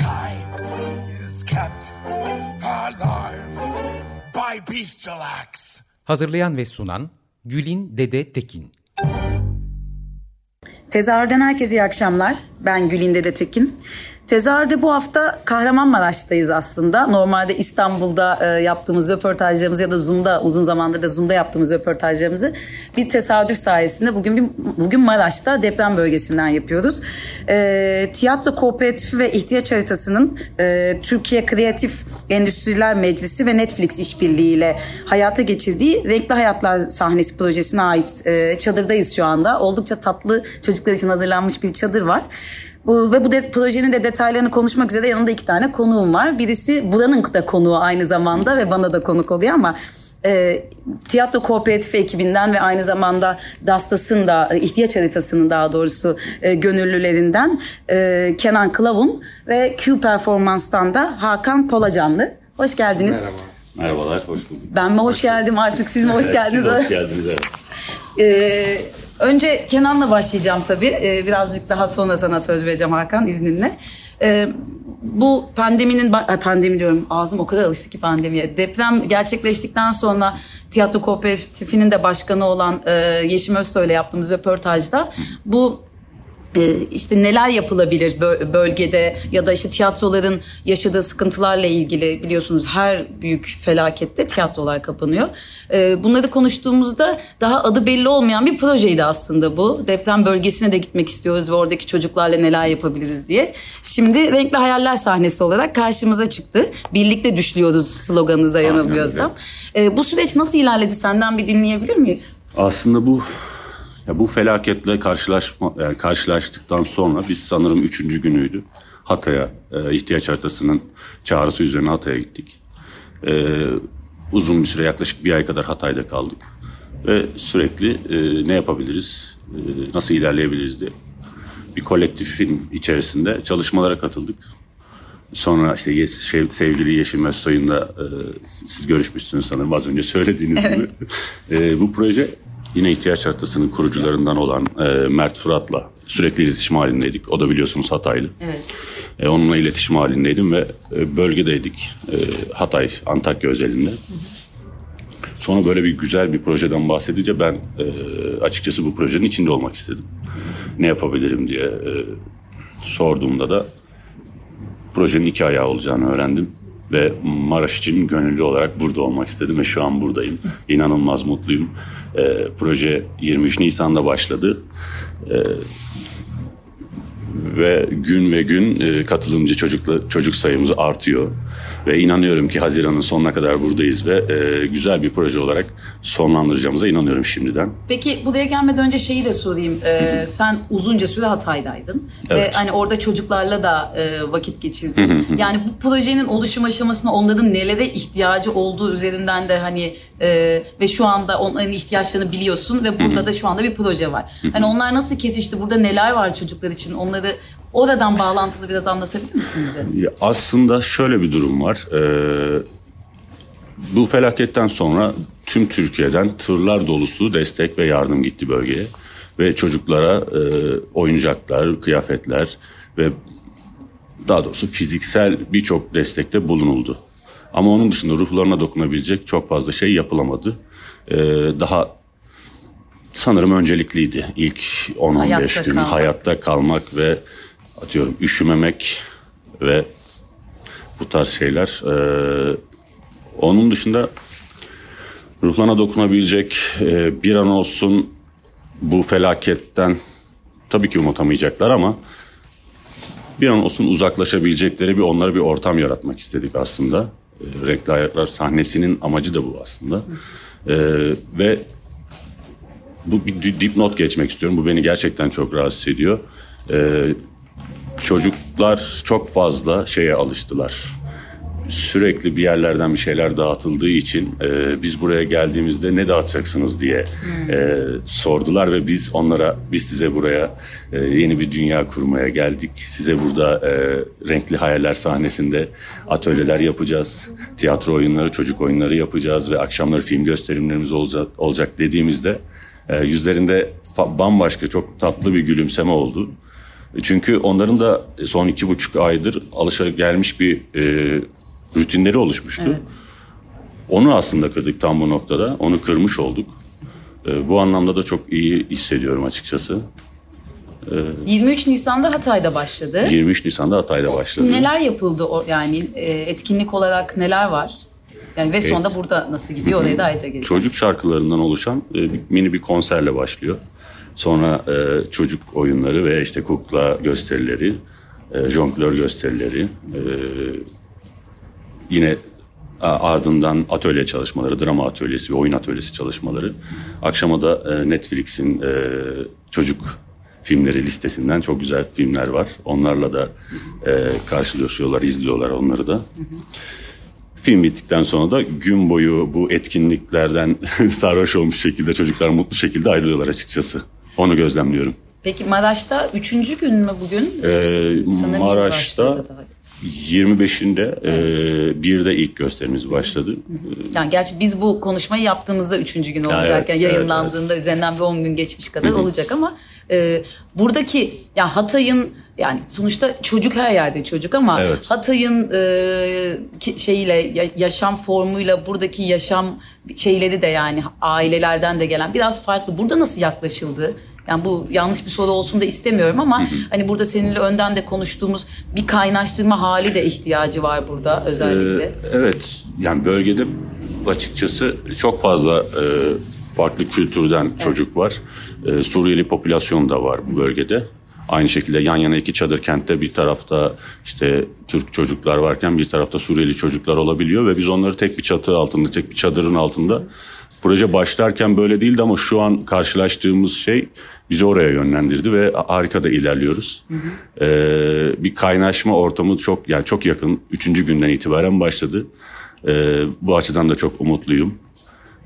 Mankind is kept alive by bestial acts. Hazırlayan ve sunan Gülin Dede Tekin. Tezahürden herkese iyi akşamlar. Ben Gülin Dede Tekin. Tezahürde bu hafta Kahramanmaraş'tayız aslında. Normalde İstanbul'da e, yaptığımız röportajlarımızı ya da Zoom'da uzun zamandır da Zoom'da yaptığımız röportajlarımızı bir tesadüf sayesinde bugün bir, bugün Maraş'ta deprem bölgesinden yapıyoruz. E, tiyatro Kooperatifi ve ihtiyaç haritasının e, Türkiye Kreatif Endüstriler Meclisi ve Netflix işbirliğiyle hayata geçirdiği Renkli Hayatlar sahnesi projesine ait e, çadırdayız şu anda. Oldukça tatlı çocuklar için hazırlanmış bir çadır var. Bu, ve bu de, projenin de detaylarını konuşmak üzere yanında iki tane konuğum var. Birisi buranın da konuğu aynı zamanda ve bana da konuk oluyor ama e, tiyatro kooperatifi ekibinden ve aynı zamanda Dastas'ın da e, ihtiyaç haritasının daha doğrusu e, gönüllülerinden e, Kenan Kılavun ve Q Performans'tan da Hakan Polacanlı. Hoş geldiniz. Merhaba. Merhabalar, hoş bulduk. Ben mi hoş geldim artık siz mi hoş geldiniz? Siz hoş geldiniz evet. Ee, Önce Kenan'la başlayacağım tabii. Ee, birazcık daha sonra sana söz vereceğim Hakan izninle. Ee, bu pandeminin, pandemi diyorum ağzım o kadar alıştı ki pandemiye. Deprem gerçekleştikten sonra tiyatro kooperatifinin de başkanı olan e, Yeşim Özsoy'la yaptığımız röportajda bu işte neler yapılabilir bölgede ya da işte tiyatroların yaşadığı sıkıntılarla ilgili biliyorsunuz her büyük felakette tiyatrolar kapanıyor. Ee, bunları konuştuğumuzda daha adı belli olmayan bir projeydi aslında bu. Deprem bölgesine de gitmek istiyoruz ve oradaki çocuklarla neler yapabiliriz diye. Şimdi Renkli Hayaller sahnesi olarak karşımıza çıktı. Birlikte düşlüyoruz sloganınıza yanılmıyorsam. Ee, bu süreç nasıl ilerledi senden bir dinleyebilir miyiz? Aslında bu ya bu felaketle karşılaşma, yani karşılaştıktan sonra biz sanırım üçüncü günüydü. Hatay'a e, ihtiyaç haritasının çağrısı üzerine Hatay'a gittik. E, uzun bir süre yaklaşık bir ay kadar Hatay'da kaldık. Ve sürekli e, ne yapabiliriz, e, nasıl ilerleyebiliriz diye bir kolektif film içerisinde çalışmalara katıldık. Sonra işte yes, şey, sevgili Yeşim Özsoy'un da e, siz görüşmüşsünüz sanırım az önce söylediğiniz evet. gibi. E, bu proje Yine ihtiyaç haritasının kurucularından olan e, Mert Fırat'la sürekli iletişim halindeydik. O da biliyorsunuz Hataylı. Evet. E, onunla iletişim halindeydim ve e, bölgedeydik. E, Hatay, Antakya özelinde. Hı hı. Sonra böyle bir güzel bir projeden bahsedince ben e, açıkçası bu projenin içinde olmak istedim. Ne yapabilirim diye e, sorduğumda da projenin iki ayağı olacağını öğrendim ve Maraş için gönüllü olarak burada olmak istedim ve şu an buradayım. İnanılmaz mutluyum. E, proje 23 Nisan'da başladı. E, ve gün ve gün e, katılımcı çocukla, çocuk sayımız artıyor. Ve inanıyorum ki Haziran'ın sonuna kadar buradayız ve e, güzel bir proje olarak sonlandıracağımıza inanıyorum şimdiden. Peki buraya gelmeden önce şeyi de sorayım. Ee, sen uzunca süre Hatay'daydın. Evet. Ve hani orada çocuklarla da e, vakit geçirdin. yani bu projenin oluşum aşamasında onların nelere ihtiyacı olduğu üzerinden de hani e, ve şu anda onların ihtiyaçlarını biliyorsun ve burada da şu anda bir proje var. hani onlar nasıl kesişti? Burada neler var çocuklar için? Onları Oradan bağlantılı biraz anlatabilir misin bize? Ya aslında şöyle bir durum var. Ee, bu felaketten sonra tüm Türkiye'den tırlar dolusu destek ve yardım gitti bölgeye. Ve çocuklara e, oyuncaklar, kıyafetler ve daha doğrusu fiziksel birçok destekte bulunuldu. Ama onun dışında ruhlarına dokunabilecek çok fazla şey yapılamadı. Ee, daha sanırım öncelikliydi ilk 10-15 gün kalmak. hayatta kalmak ve atıyorum üşümemek ve bu tarz şeyler. Ee, onun dışında ruhlarına dokunabilecek e, bir an olsun bu felaketten tabii ki unutamayacaklar ama bir an olsun uzaklaşabilecekleri bir onlara bir ortam yaratmak istedik aslında. E, Renkli Ayaklar sahnesinin amacı da bu aslında. E, ve bu bir dipnot geçmek istiyorum. Bu beni gerçekten çok rahatsız ediyor. E, çocuklar çok fazla şeye alıştılar sürekli bir yerlerden bir şeyler dağıtıldığı için e, biz buraya geldiğimizde ne dağıtacaksınız diye hmm. e, sordular ve biz onlara biz size buraya e, yeni bir dünya kurmaya geldik. Size burada e, renkli hayaller sahnesinde atölyeler yapacağız. Tiyatro oyunları, çocuk oyunları yapacağız ve akşamları film gösterimlerimiz olacak, olacak dediğimizde e, yüzlerinde bambaşka çok tatlı bir gülümseme oldu. Çünkü onların da son iki buçuk aydır alışa gelmiş bir e, rutinleri oluşmuştu. Evet. Onu aslında kırdık tam bu noktada. Onu kırmış olduk. E, bu anlamda da çok iyi hissediyorum açıkçası. E, 23 Nisan'da Hatay'da başladı. 23 Nisan'da Hatay'da başladı. Neler yapıldı o, yani e, etkinlik olarak neler var? Yani ve sonunda evet. burada nasıl gidiyor oraya da ayrıca geleceğiz. Çocuk şarkılarından oluşan e, mini bir konserle başlıyor. Sonra e, çocuk oyunları ve işte kukla gösterileri, e, jonglör gösterileri, e, Yine ardından atölye çalışmaları, drama atölyesi ve oyun atölyesi çalışmaları. Akşama da e, Netflix'in e, çocuk filmleri listesinden çok güzel filmler var. Onlarla da e, karşılaşıyorlar, izliyorlar onları da. Film bittikten sonra da gün boyu bu etkinliklerden sarhoş olmuş şekilde çocuklar mutlu şekilde ayrılıyorlar açıkçası. Onu gözlemliyorum. Peki Maraş'ta üçüncü gün mü bugün? Ee, Maraş'ta 25'inde evet. e, bir de ilk gösterimiz başladı. Yani gerçi biz bu konuşmayı yaptığımızda üçüncü gün olacak. Evet, yani yayınlandığında evet, evet. üzerinden bir 10 gün geçmiş kadar olacak ama e, buradaki yani Hatay'ın yani sonuçta çocuk her yerde çocuk ama evet. Hatay'ın e, şeyiyle yaşam formuyla buradaki yaşam şeyleri de yani ailelerden de gelen biraz farklı. Burada nasıl yaklaşıldı? Yani bu yanlış bir soru olsun da istemiyorum ama hani burada seninle önden de konuştuğumuz bir kaynaştırma hali de ihtiyacı var burada özellikle. Ee, evet yani bölgede açıkçası çok fazla e, farklı kültürden evet. çocuk var. E, Suriyeli popülasyon da var bu bölgede. Aynı şekilde yan yana iki çadır kentte bir tarafta işte Türk çocuklar varken bir tarafta Suriyeli çocuklar olabiliyor ve biz onları tek bir çatı altında, tek bir çadırın altında proje başlarken böyle değildi ama şu an karşılaştığımız şey bizi oraya yönlendirdi ve harika da ilerliyoruz. Hı hı. Ee, bir kaynaşma ortamı çok yani çok yakın. Üçüncü günden itibaren başladı. Ee, bu açıdan da çok umutluyum.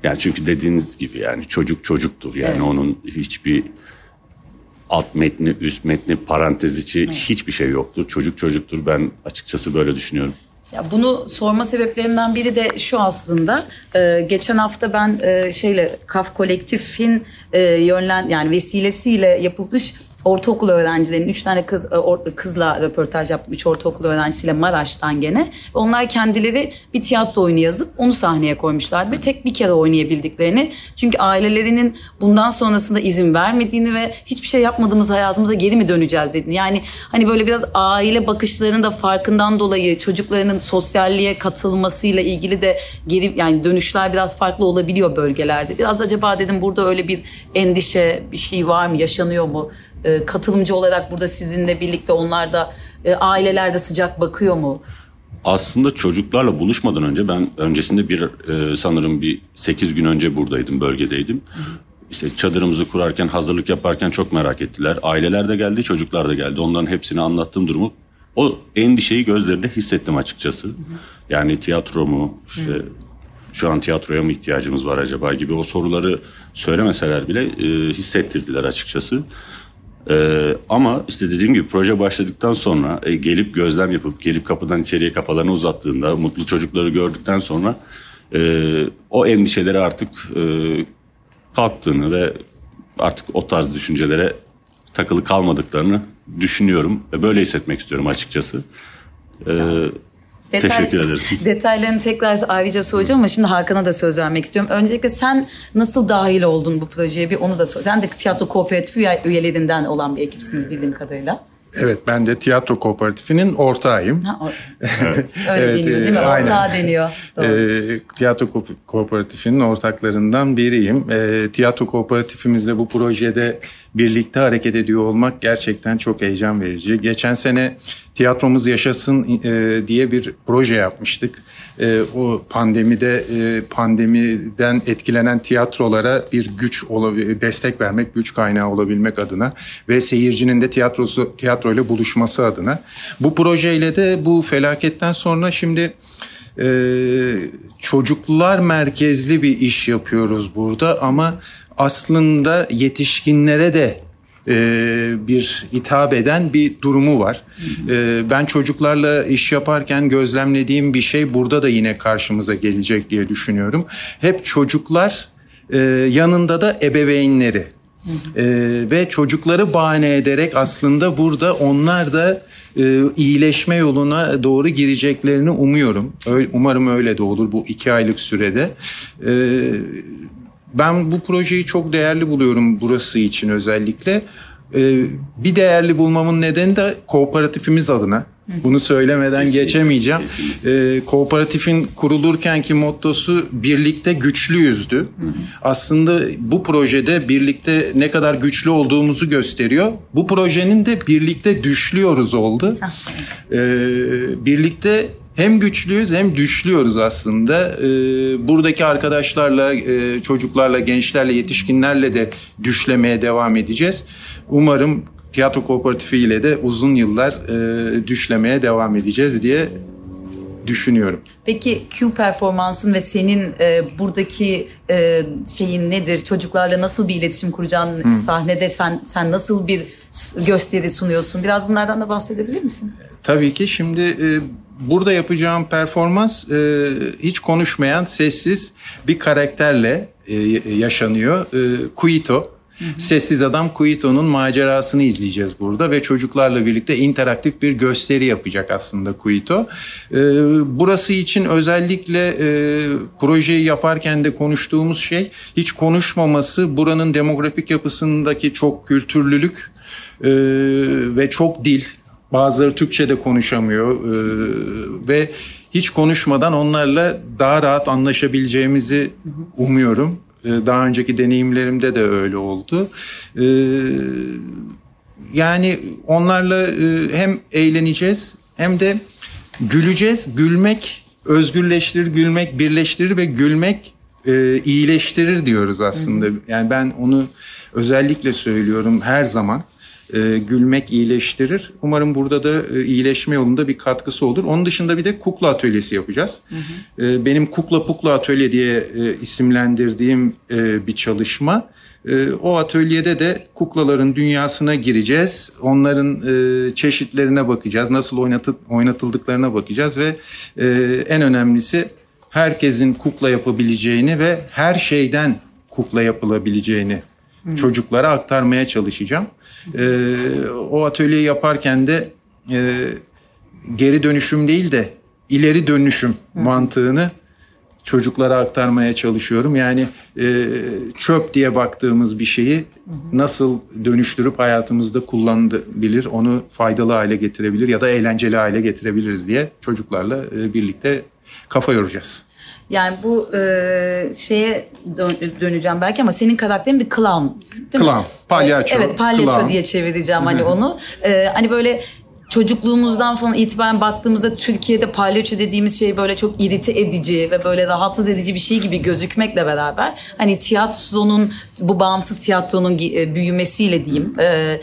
Yani çünkü dediğiniz gibi yani çocuk çocuktur. Yani evet. onun hiçbir alt metni, üst metni, parantez içi evet. hiçbir şey yoktur. Çocuk çocuktur. Ben açıkçası böyle düşünüyorum. Ya bunu sorma sebeplerimden biri de şu aslında. Ee, geçen hafta ben e, şeyle Kaf Kolektif'in e, yönlen yani vesilesiyle yapılmış ortaokul öğrencilerinin üç tane kız e, kızla röportaj yaptım. Üç ortaokul öğrencisiyle Maraş'tan gene. Onlar kendileri bir tiyatro oyunu yazıp onu sahneye koymuşlardı ve tek bir kere oynayabildiklerini. Çünkü ailelerinin bundan sonrasında izin vermediğini ve hiçbir şey yapmadığımız hayatımıza geri mi döneceğiz dediğini. Yani hani böyle biraz aile bakışlarının da farkından dolayı çocuklarının sosyalliğe katılmasıyla ilgili de geri yani dönüşler biraz farklı olabiliyor bölgelerde. Biraz acaba dedim burada öyle bir endişe bir şey var mı yaşanıyor mu? E, katılımcı olarak burada sizinle birlikte onlar da e, ailelerde sıcak bakıyor mu? Aslında çocuklarla buluşmadan önce ben öncesinde bir e, sanırım bir 8 gün önce buradaydım, bölgedeydim. İşte çadırımızı kurarken, hazırlık yaparken çok merak ettiler. Aileler de geldi, çocuklar da geldi. Onların hepsini anlattığım durumu o endişeyi gözlerinde hissettim açıkçası. Yani tiyatro mu, işte şu an tiyatroya mı ihtiyacımız var acaba gibi o soruları söylemeseler bile e, hissettirdiler açıkçası. Ee, ama işte dediğim gibi proje başladıktan sonra e, gelip gözlem yapıp gelip kapıdan içeriye kafalarını uzattığında mutlu çocukları gördükten sonra e, o endişeleri artık e, kalktığını ve artık o tarz düşüncelere takılı kalmadıklarını düşünüyorum ve böyle hissetmek istiyorum açıkçası. Ee, Detay, Teşekkür ederim. Detaylarını tekrar ayrıca soracağım ama şimdi Hakan'a da söz vermek istiyorum. Öncelikle sen nasıl dahil oldun bu projeye bir onu da sor. Sen de tiyatro kooperatifi üyelerinden olan bir ekipsiniz bildiğim kadarıyla. Evet ben de tiyatro kooperatifinin ortağıyım. Ha, or- evet. Öyle evet, deniyor değil mi? Aynen. Ortağı deniyor. Doğru. E, tiyatro ko- kooperatifinin ortaklarından biriyim. E, tiyatro kooperatifimizle bu projede birlikte hareket ediyor olmak gerçekten çok heyecan verici. Geçen sene Tiyatromuz Yaşasın e, diye bir proje yapmıştık. E, o pandemide e, pandemiden etkilenen tiyatrolara bir güç olabil, destek vermek, güç kaynağı olabilmek adına ve seyircinin de tiyatrosu tiyatro tiyatroyla buluşması adına. Bu projeyle de bu felaketten sonra şimdi e, çocuklar merkezli bir iş yapıyoruz burada ama aslında yetişkinlere de e, bir hitap eden bir durumu var. E, ben çocuklarla iş yaparken gözlemlediğim bir şey burada da yine karşımıza gelecek diye düşünüyorum. Hep çocuklar e, yanında da ebeveynleri. Ve çocukları bahane ederek aslında burada onlar da iyileşme yoluna doğru gireceklerini umuyorum. Umarım öyle de olur bu iki aylık sürede. Ben bu projeyi çok değerli buluyorum burası için özellikle. Ee, bir değerli bulmamın nedeni de kooperatifimiz adına. Bunu söylemeden kesinlikle, geçemeyeceğim. Kesinlikle. Ee, kooperatifin kurulurkenki mottosu birlikte güçlüyüzdü. Hı hı. Aslında bu projede birlikte ne kadar güçlü olduğumuzu gösteriyor. Bu projenin de birlikte düşlüyoruz oldu. ee, birlikte hem güçlüyüz hem düşlüyoruz aslında. Ee, buradaki arkadaşlarla, e, çocuklarla, gençlerle, yetişkinlerle de düşlemeye devam edeceğiz. Umarım tiyatro kooperatifi ile de uzun yıllar e, düşlemeye devam edeceğiz diye düşünüyorum. Peki Q performansın ve senin e, buradaki e, şeyin nedir? Çocuklarla nasıl bir iletişim kuracağın hmm. sahnede sen sen nasıl bir gösteri sunuyorsun? Biraz bunlardan da bahsedebilir misin? Tabii ki. Şimdi e, burada yapacağım performans e, hiç konuşmayan sessiz bir karakterle e, yaşanıyor. E, Kuito Sessiz Adam Kuito'nun macerasını izleyeceğiz burada ve çocuklarla birlikte interaktif bir gösteri yapacak aslında Kuito. Ee, burası için özellikle e, projeyi yaparken de konuştuğumuz şey hiç konuşmaması buranın demografik yapısındaki çok kültürlülük e, ve çok dil. Bazıları Türkçe de konuşamıyor e, ve hiç konuşmadan onlarla daha rahat anlaşabileceğimizi umuyorum. Ee, daha önceki deneyimlerimde de öyle oldu. Ee, yani onlarla e, hem eğleneceğiz hem de güleceğiz. Gülmek özgürleştirir, gülmek birleştirir ve gülmek e, iyileştirir diyoruz aslında. Yani ben onu özellikle söylüyorum her zaman e, gülmek iyileştirir. Umarım burada da e, iyileşme yolunda bir katkısı olur. Onun dışında bir de kukla atölyesi yapacağız. Hı hı. E, benim Kukla Pukla Atölye diye e, isimlendirdiğim e, bir çalışma. E, o atölyede de kuklaların dünyasına gireceğiz. Onların e, çeşitlerine bakacağız. Nasıl oynatı, oynatıldıklarına bakacağız ve e, en önemlisi herkesin kukla yapabileceğini ve her şeyden kukla yapılabileceğini hmm. çocuklara aktarmaya çalışacağım. E, o atölyeyi yaparken de e, geri dönüşüm değil de ileri dönüşüm hmm. mantığını çocuklara aktarmaya çalışıyorum. Yani e, çöp diye baktığımız bir şeyi nasıl dönüştürüp hayatımızda kullanılabilir, onu faydalı hale getirebilir ya da eğlenceli hale getirebiliriz diye çocuklarla e, birlikte kafa yoracağız. Yani bu e, şeye dön, döneceğim belki ama senin karakterin bir clown. Değil clown, mi? palyaço. Evet, palyaço clown. diye çevireceğim hani onu. E, hani böyle çocukluğumuzdan falan itibaren baktığımızda Türkiye'de palyaço dediğimiz şey böyle çok irite edici ve böyle rahatsız edici bir şey gibi gözükmekle beraber hani tiyatronun bu bağımsız tiyatronun e, büyümesiyle diyeyim e,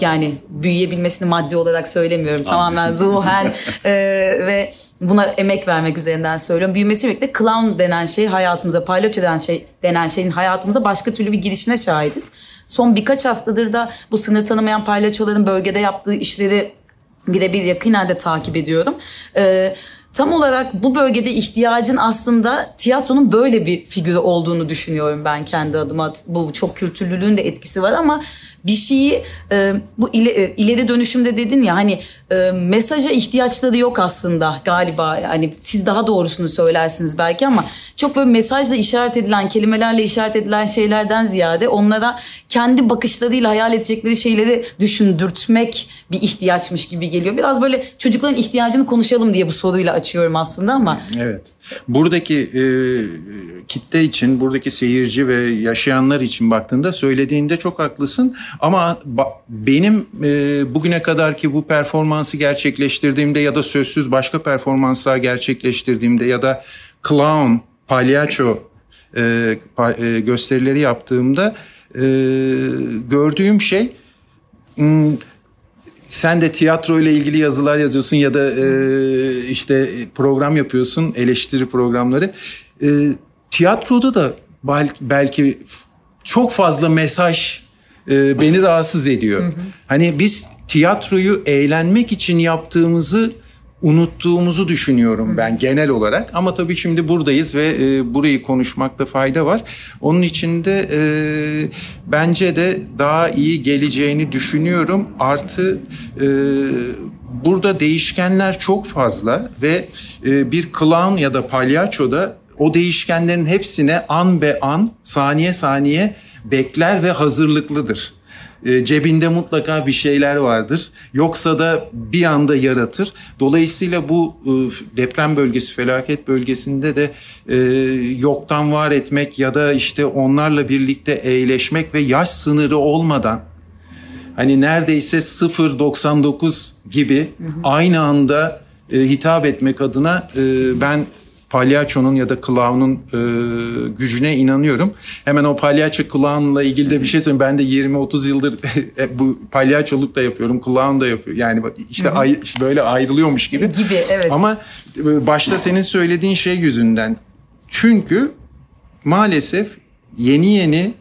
yani büyüyebilmesini maddi olarak söylemiyorum tamamen ruhen e, ve buna emek vermek üzerinden söylüyorum. Büyümesi birlikte clown denen şey hayatımıza, palyaço denen şey denen şeyin hayatımıza başka türlü bir girişine şahidiz. Son birkaç haftadır da bu sınır tanımayan palyaçoların bölgede yaptığı işleri birebir yakinen de takip ediyorum. Ee, tam olarak bu bölgede ihtiyacın aslında tiyatronun böyle bir figürü olduğunu düşünüyorum ben kendi adıma. Bu çok kültürlülüğün de etkisi var ama bir şeyi e, bu ile, e, ileri dönüşümde dedin ya hani e, mesaja ihtiyaçları yok aslında galiba. Yani siz daha doğrusunu söylersiniz belki ama çok böyle mesajla işaret edilen, kelimelerle işaret edilen şeylerden ziyade onlara kendi bakışlarıyla hayal edecekleri şeyleri düşündürtmek bir ihtiyaçmış gibi geliyor. Biraz böyle çocukların ihtiyacını konuşalım diye bu soruyla açıyorum aslında ama. Evet. Buradaki e, kitle için, buradaki seyirci ve yaşayanlar için baktığında söylediğinde çok haklısın. Ama benim e, bugüne kadar ki bu performansı gerçekleştirdiğimde ya da sözsüz başka performanslar gerçekleştirdiğimde ya da clown, palyaço e, pa, e, gösterileri yaptığımda e, gördüğüm şey... M, sen de tiyatro ile ilgili yazılar yazıyorsun ya da e, işte program yapıyorsun, eleştiri programları. E, tiyatroda da belki çok fazla mesaj e, beni rahatsız ediyor. Hı hı. Hani biz tiyatroyu eğlenmek için yaptığımızı unuttuğumuzu düşünüyorum ben genel olarak. Ama tabii şimdi buradayız ve e, burayı konuşmakta fayda var. Onun için de e, bence de daha iyi geleceğini düşünüyorum. Artı e, burada değişkenler çok fazla ve e, bir clown ya da palyaço da o değişkenlerin hepsine an be an, saniye saniye bekler ve hazırlıklıdır. E, cebinde mutlaka bir şeyler vardır. Yoksa da bir anda yaratır. Dolayısıyla bu e, deprem bölgesi, felaket bölgesinde de e, yoktan var etmek ya da işte onlarla birlikte eğleşmek ve yaş sınırı olmadan hani neredeyse 0.99 gibi aynı anda hitap etmek adına ben palyaçonun ya da clown'un e, gücüne inanıyorum. Hemen o palyaço clown'la ilgili de bir şey söyleyeyim. Ben de 20-30 yıldır e, bu palyaçoluk da yapıyorum, clown da yapıyorum. Yani işte ay, böyle ayrılıyormuş gibi. Gibi evet. Ama e, başta senin söylediğin şey yüzünden. Çünkü maalesef yeni yeni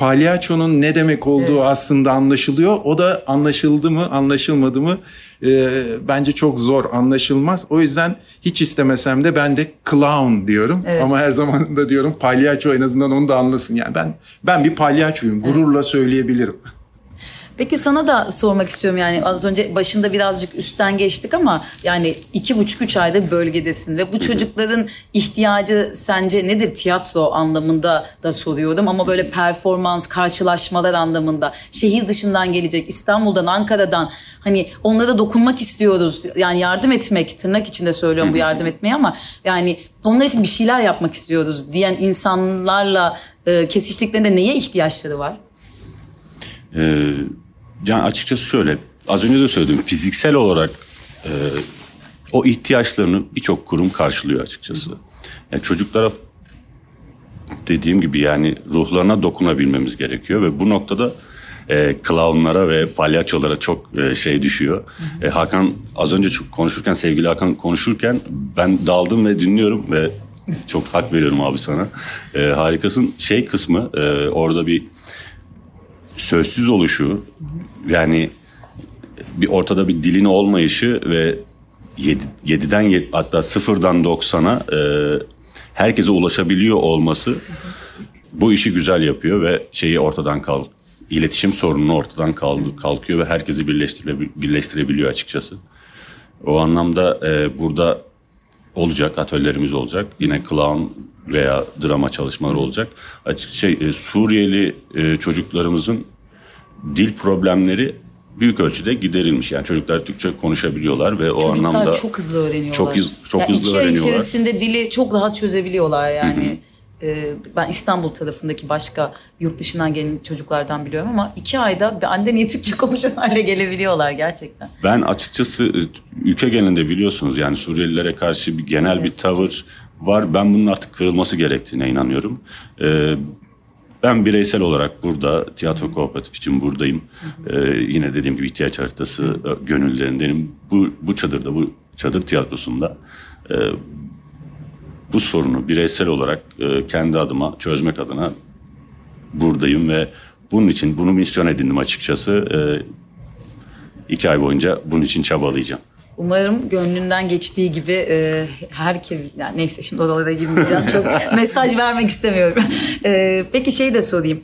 palyaçonun ne demek olduğu evet. aslında anlaşılıyor. O da anlaşıldı mı, anlaşılmadı mı e, bence çok zor, anlaşılmaz. O yüzden hiç istemesem de ben de clown diyorum. Evet. Ama her zaman da diyorum palyaço en azından onu da anlasın. Yani ben ben bir palyaçoyum. Gururla evet. söyleyebilirim. Peki sana da sormak istiyorum yani az önce başında birazcık üstten geçtik ama yani iki buçuk üç ayda bölgedesin ve bu çocukların ihtiyacı sence nedir? Tiyatro anlamında da soruyorum ama böyle performans karşılaşmalar anlamında. Şehir dışından gelecek İstanbul'dan Ankara'dan. Hani onlara dokunmak istiyoruz. Yani yardım etmek tırnak içinde söylüyorum bu yardım etmeyi ama yani onlar için bir şeyler yapmak istiyoruz diyen insanlarla e, kesiştiklerinde neye ihtiyaçları var? Ee, yani açıkçası şöyle az önce de söyledim fiziksel olarak e, o ihtiyaçlarını birçok kurum karşılıyor açıkçası. Yani çocuklara dediğim gibi yani ruhlarına dokunabilmemiz gerekiyor ve bu noktada e, clownlara ve palyaçolara çok e, şey düşüyor. E, Hakan az önce konuşurken sevgili Hakan konuşurken ben daldım ve dinliyorum ve çok hak veriyorum abi sana. E, harikasın şey kısmı e, orada bir sözsüz oluşu yani bir ortada bir dilin olmayışı ve 7, 7'den 7, hatta sıfırdan 90'a e, herkese ulaşabiliyor olması bu işi güzel yapıyor ve şeyi ortadan kal iletişim sorununu ortadan kal, kalkıyor ve herkesi birleştire, birleştirebiliyor açıkçası. O anlamda e, burada olacak atölyelerimiz olacak. Yine clown veya drama çalışmaları olacak. Açık şey e, Suriyeli e, çocuklarımızın dil problemleri büyük ölçüde giderilmiş. Yani çocuklar Türkçe konuşabiliyorlar ve o çocuklar anlamda çok hızlı öğreniyorlar. Çok, iz, çok yani hızlı iki öğreniyorlar. İki ay içerisinde dili çok rahat çözebiliyorlar yani. Ee, ben İstanbul tarafındaki başka yurt dışından gelen çocuklardan biliyorum ama iki ayda anne niye Türkçe konuşan hale gelebiliyorlar gerçekten. Ben açıkçası e, ülke genelinde biliyorsunuz yani Suriyelilere karşı bir genel evet. bir tavır var. Ben bunun artık kırılması gerektiğine inanıyorum. Ee, ben bireysel olarak burada tiyatro kooperatif için buradayım. Ee, yine dediğim gibi ihtiyaç haritası e, gönüllülerindenim. Bu, bu çadırda, bu çadır tiyatrosunda e, bu sorunu bireysel olarak e, kendi adıma çözmek adına buradayım ve bunun için bunu misyon edindim açıkçası. E, iki ay boyunca bunun için çabalayacağım. Umarım gönlünden geçtiği gibi e, herkes yani neyse şimdi oralara girmeyeceğim çok mesaj vermek istemiyorum. E, peki şey de sorayım.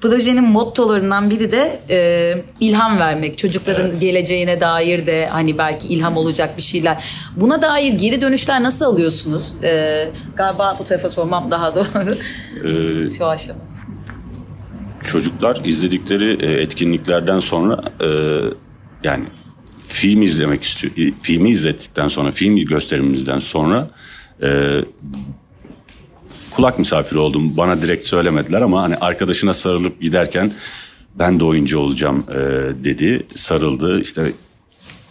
Projenin mottolarından biri de e, ilham vermek. Çocukların evet. geleceğine dair de hani belki ilham olacak bir şeyler. Buna dair geri dönüşler nasıl alıyorsunuz? E, galiba bu tarafa sormam daha doğru. Ee, Şu aşama. Çocuklar izledikleri e, etkinliklerden sonra e, yani film izlemek istiyor. Filmi izlettikten sonra, film gösterimimizden sonra e, kulak misafiri oldum. Bana direkt söylemediler ama hani arkadaşına sarılıp giderken ben de oyuncu olacağım e, dedi. Sarıldı işte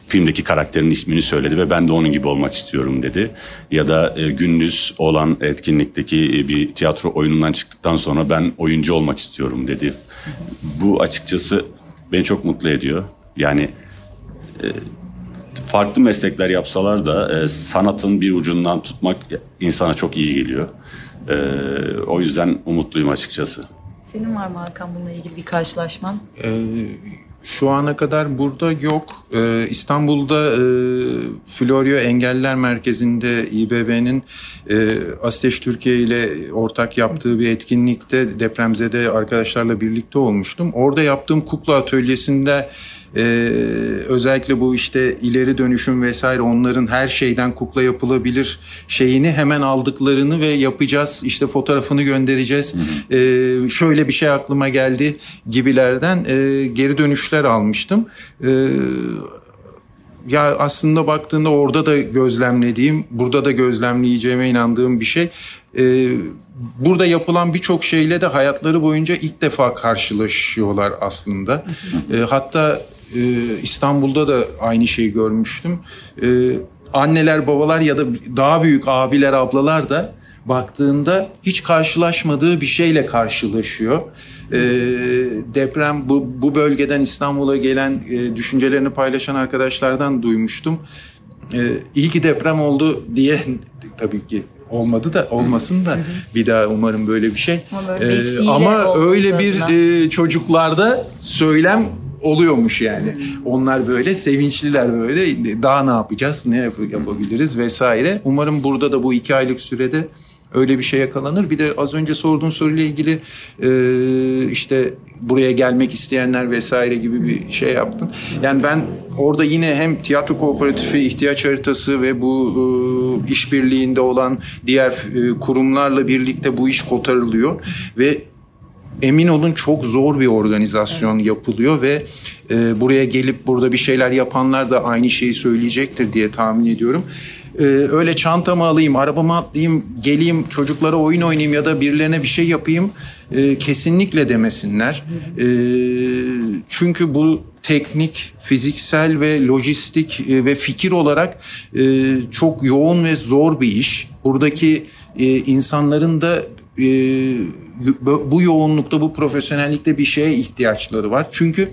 filmdeki karakterin ismini söyledi ve ben de onun gibi olmak istiyorum dedi. Ya da e, gündüz olan etkinlikteki e, bir tiyatro oyunundan çıktıktan sonra ben oyuncu olmak istiyorum dedi. Bu açıkçası beni çok mutlu ediyor. Yani farklı meslekler yapsalar da e, sanatın bir ucundan tutmak insana çok iyi geliyor. E, o yüzden umutluyum açıkçası. Senin var mı Hakan bununla ilgili bir karşılaşman? Ee, şu ana kadar burada yok. Ee, İstanbul'da e, Floryo Engeller Merkezi'nde İBB'nin e, Asteş Türkiye ile ortak yaptığı bir etkinlikte depremzede arkadaşlarla birlikte olmuştum. Orada yaptığım kukla atölyesinde ee, özellikle bu işte ileri dönüşüm vesaire onların her şeyden kukla yapılabilir şeyini hemen aldıklarını ve yapacağız işte fotoğrafını göndereceğiz. Ee, şöyle bir şey aklıma geldi gibilerden e, geri dönüşler almıştım. Ee, ya aslında baktığında orada da gözlemlediğim, burada da gözlemleyeceğime inandığım bir şey. Ee, burada yapılan birçok şeyle de hayatları boyunca ilk defa karşılaşıyorlar aslında. Ee, hatta e, İstanbul'da da aynı şeyi görmüştüm. Ee, anneler, babalar ya da daha büyük abiler, ablalar da baktığında hiç karşılaşmadığı bir şeyle karşılaşıyor. E, deprem bu, bu bölgeden İstanbul'a gelen e, düşüncelerini paylaşan arkadaşlardan duymuştum. E, iyi ki deprem oldu diye tabii ki olmadı da olmasın da bir daha umarım böyle bir şey. Ama, ee, ama öyle bir e, çocuklarda söylem oluyormuş yani. Onlar böyle sevinçliler böyle daha ne yapacağız, ne yap- yapabiliriz vesaire. Umarım burada da bu iki aylık sürede öyle bir şey yakalanır. Bir de az önce sorduğun soruyla ilgili e, işte buraya gelmek isteyenler vesaire gibi bir şey yaptın. Yani ben orada yine hem tiyatro kooperatifi ihtiyaç haritası ve bu e, işbirliğinde olan diğer e, kurumlarla birlikte bu iş kotarılıyor ve emin olun çok zor bir organizasyon evet. yapılıyor ve e, buraya gelip burada bir şeyler yapanlar da aynı şeyi söyleyecektir diye tahmin ediyorum. E, öyle çantamı alayım, arabama atlayayım, geleyim çocuklara oyun oynayayım ya da birilerine bir şey yapayım e, kesinlikle demesinler. E, çünkü bu teknik, fiziksel ve lojistik e, ve fikir olarak e, çok yoğun ve zor bir iş. Buradaki e, insanların da bu yoğunlukta, bu profesyonellikte bir şeye ihtiyaçları var. Çünkü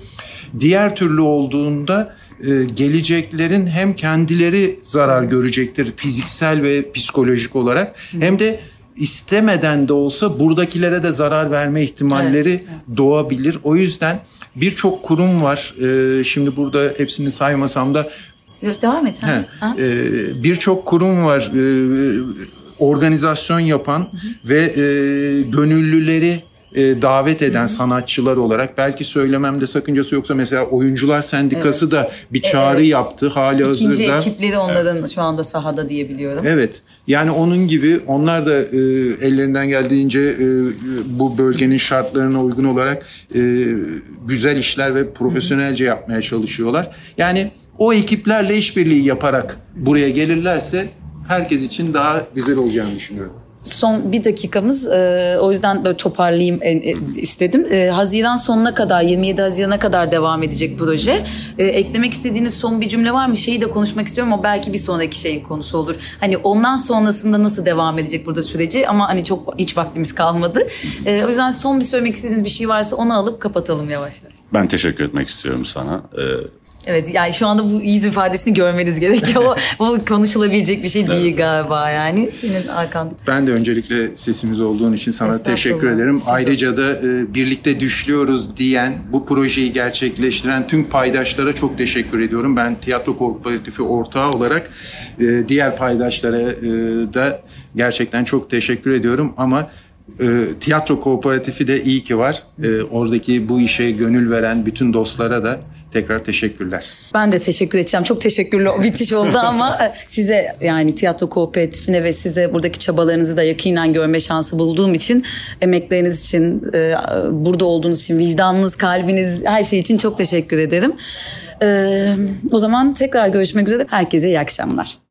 diğer türlü olduğunda e, geleceklerin hem kendileri zarar görecektir fiziksel ve psikolojik olarak hem de istemeden de olsa buradakilere de zarar verme ihtimalleri evet, evet. doğabilir. O yüzden birçok kurum var. E, şimdi burada hepsini saymasam da Devam et. He, e, Birçok kurum var organizasyon yapan hı hı. ve e, gönüllüleri e, davet eden hı hı. sanatçılar olarak belki söylememde sakıncası yoksa mesela oyuncular sendikası evet. da bir çağrı evet. yaptı hali İkinci hazırda. İkinci ekipleri onların evet. şu anda sahada diyebiliyorum. Evet yani onun gibi onlar da e, ellerinden geldiğince e, bu bölgenin şartlarına uygun olarak e, güzel işler ve profesyonelce yapmaya çalışıyorlar. Yani o ekiplerle işbirliği yaparak buraya gelirlerse herkes için daha güzel olacağını düşünüyorum. Son bir dakikamız e, o yüzden böyle toparlayayım e, e, istedim. E, Haziran sonuna kadar 27 Haziran'a kadar devam edecek proje. E, eklemek istediğiniz son bir cümle var mı? Şeyi de konuşmak istiyorum ama belki bir sonraki şeyin konusu olur. Hani ondan sonrasında nasıl devam edecek burada süreci ama hani çok hiç vaktimiz kalmadı. E, o yüzden son bir söylemek istediğiniz bir şey varsa onu alıp kapatalım yavaş yavaş. Ben teşekkür etmek istiyorum sana. Ee, Evet yani şu anda bu yüz ifadesini görmeniz gerekiyor. o, o konuşulabilecek bir şey değil evet. galiba yani. Senin arkan. Ben de öncelikle sesimiz olduğun için sana teşekkür ederim. Siz Ayrıca da e, birlikte düşlüyoruz diyen, bu projeyi gerçekleştiren tüm paydaşlara çok teşekkür ediyorum. Ben tiyatro kooperatifi ortağı olarak e, diğer paydaşlara e, da gerçekten çok teşekkür ediyorum ama e, tiyatro kooperatifi de iyi ki var. E, oradaki bu işe gönül veren bütün dostlara da tekrar teşekkürler. Ben de teşekkür edeceğim. Çok teşekkürlü bitiş oldu ama e, size yani tiyatro kooperatifine ve size buradaki çabalarınızı da yakinen görme şansı bulduğum için emekleriniz için, e, burada olduğunuz için, vicdanınız, kalbiniz, her şey için çok teşekkür ederim. E, o zaman tekrar görüşmek üzere. Herkese iyi akşamlar.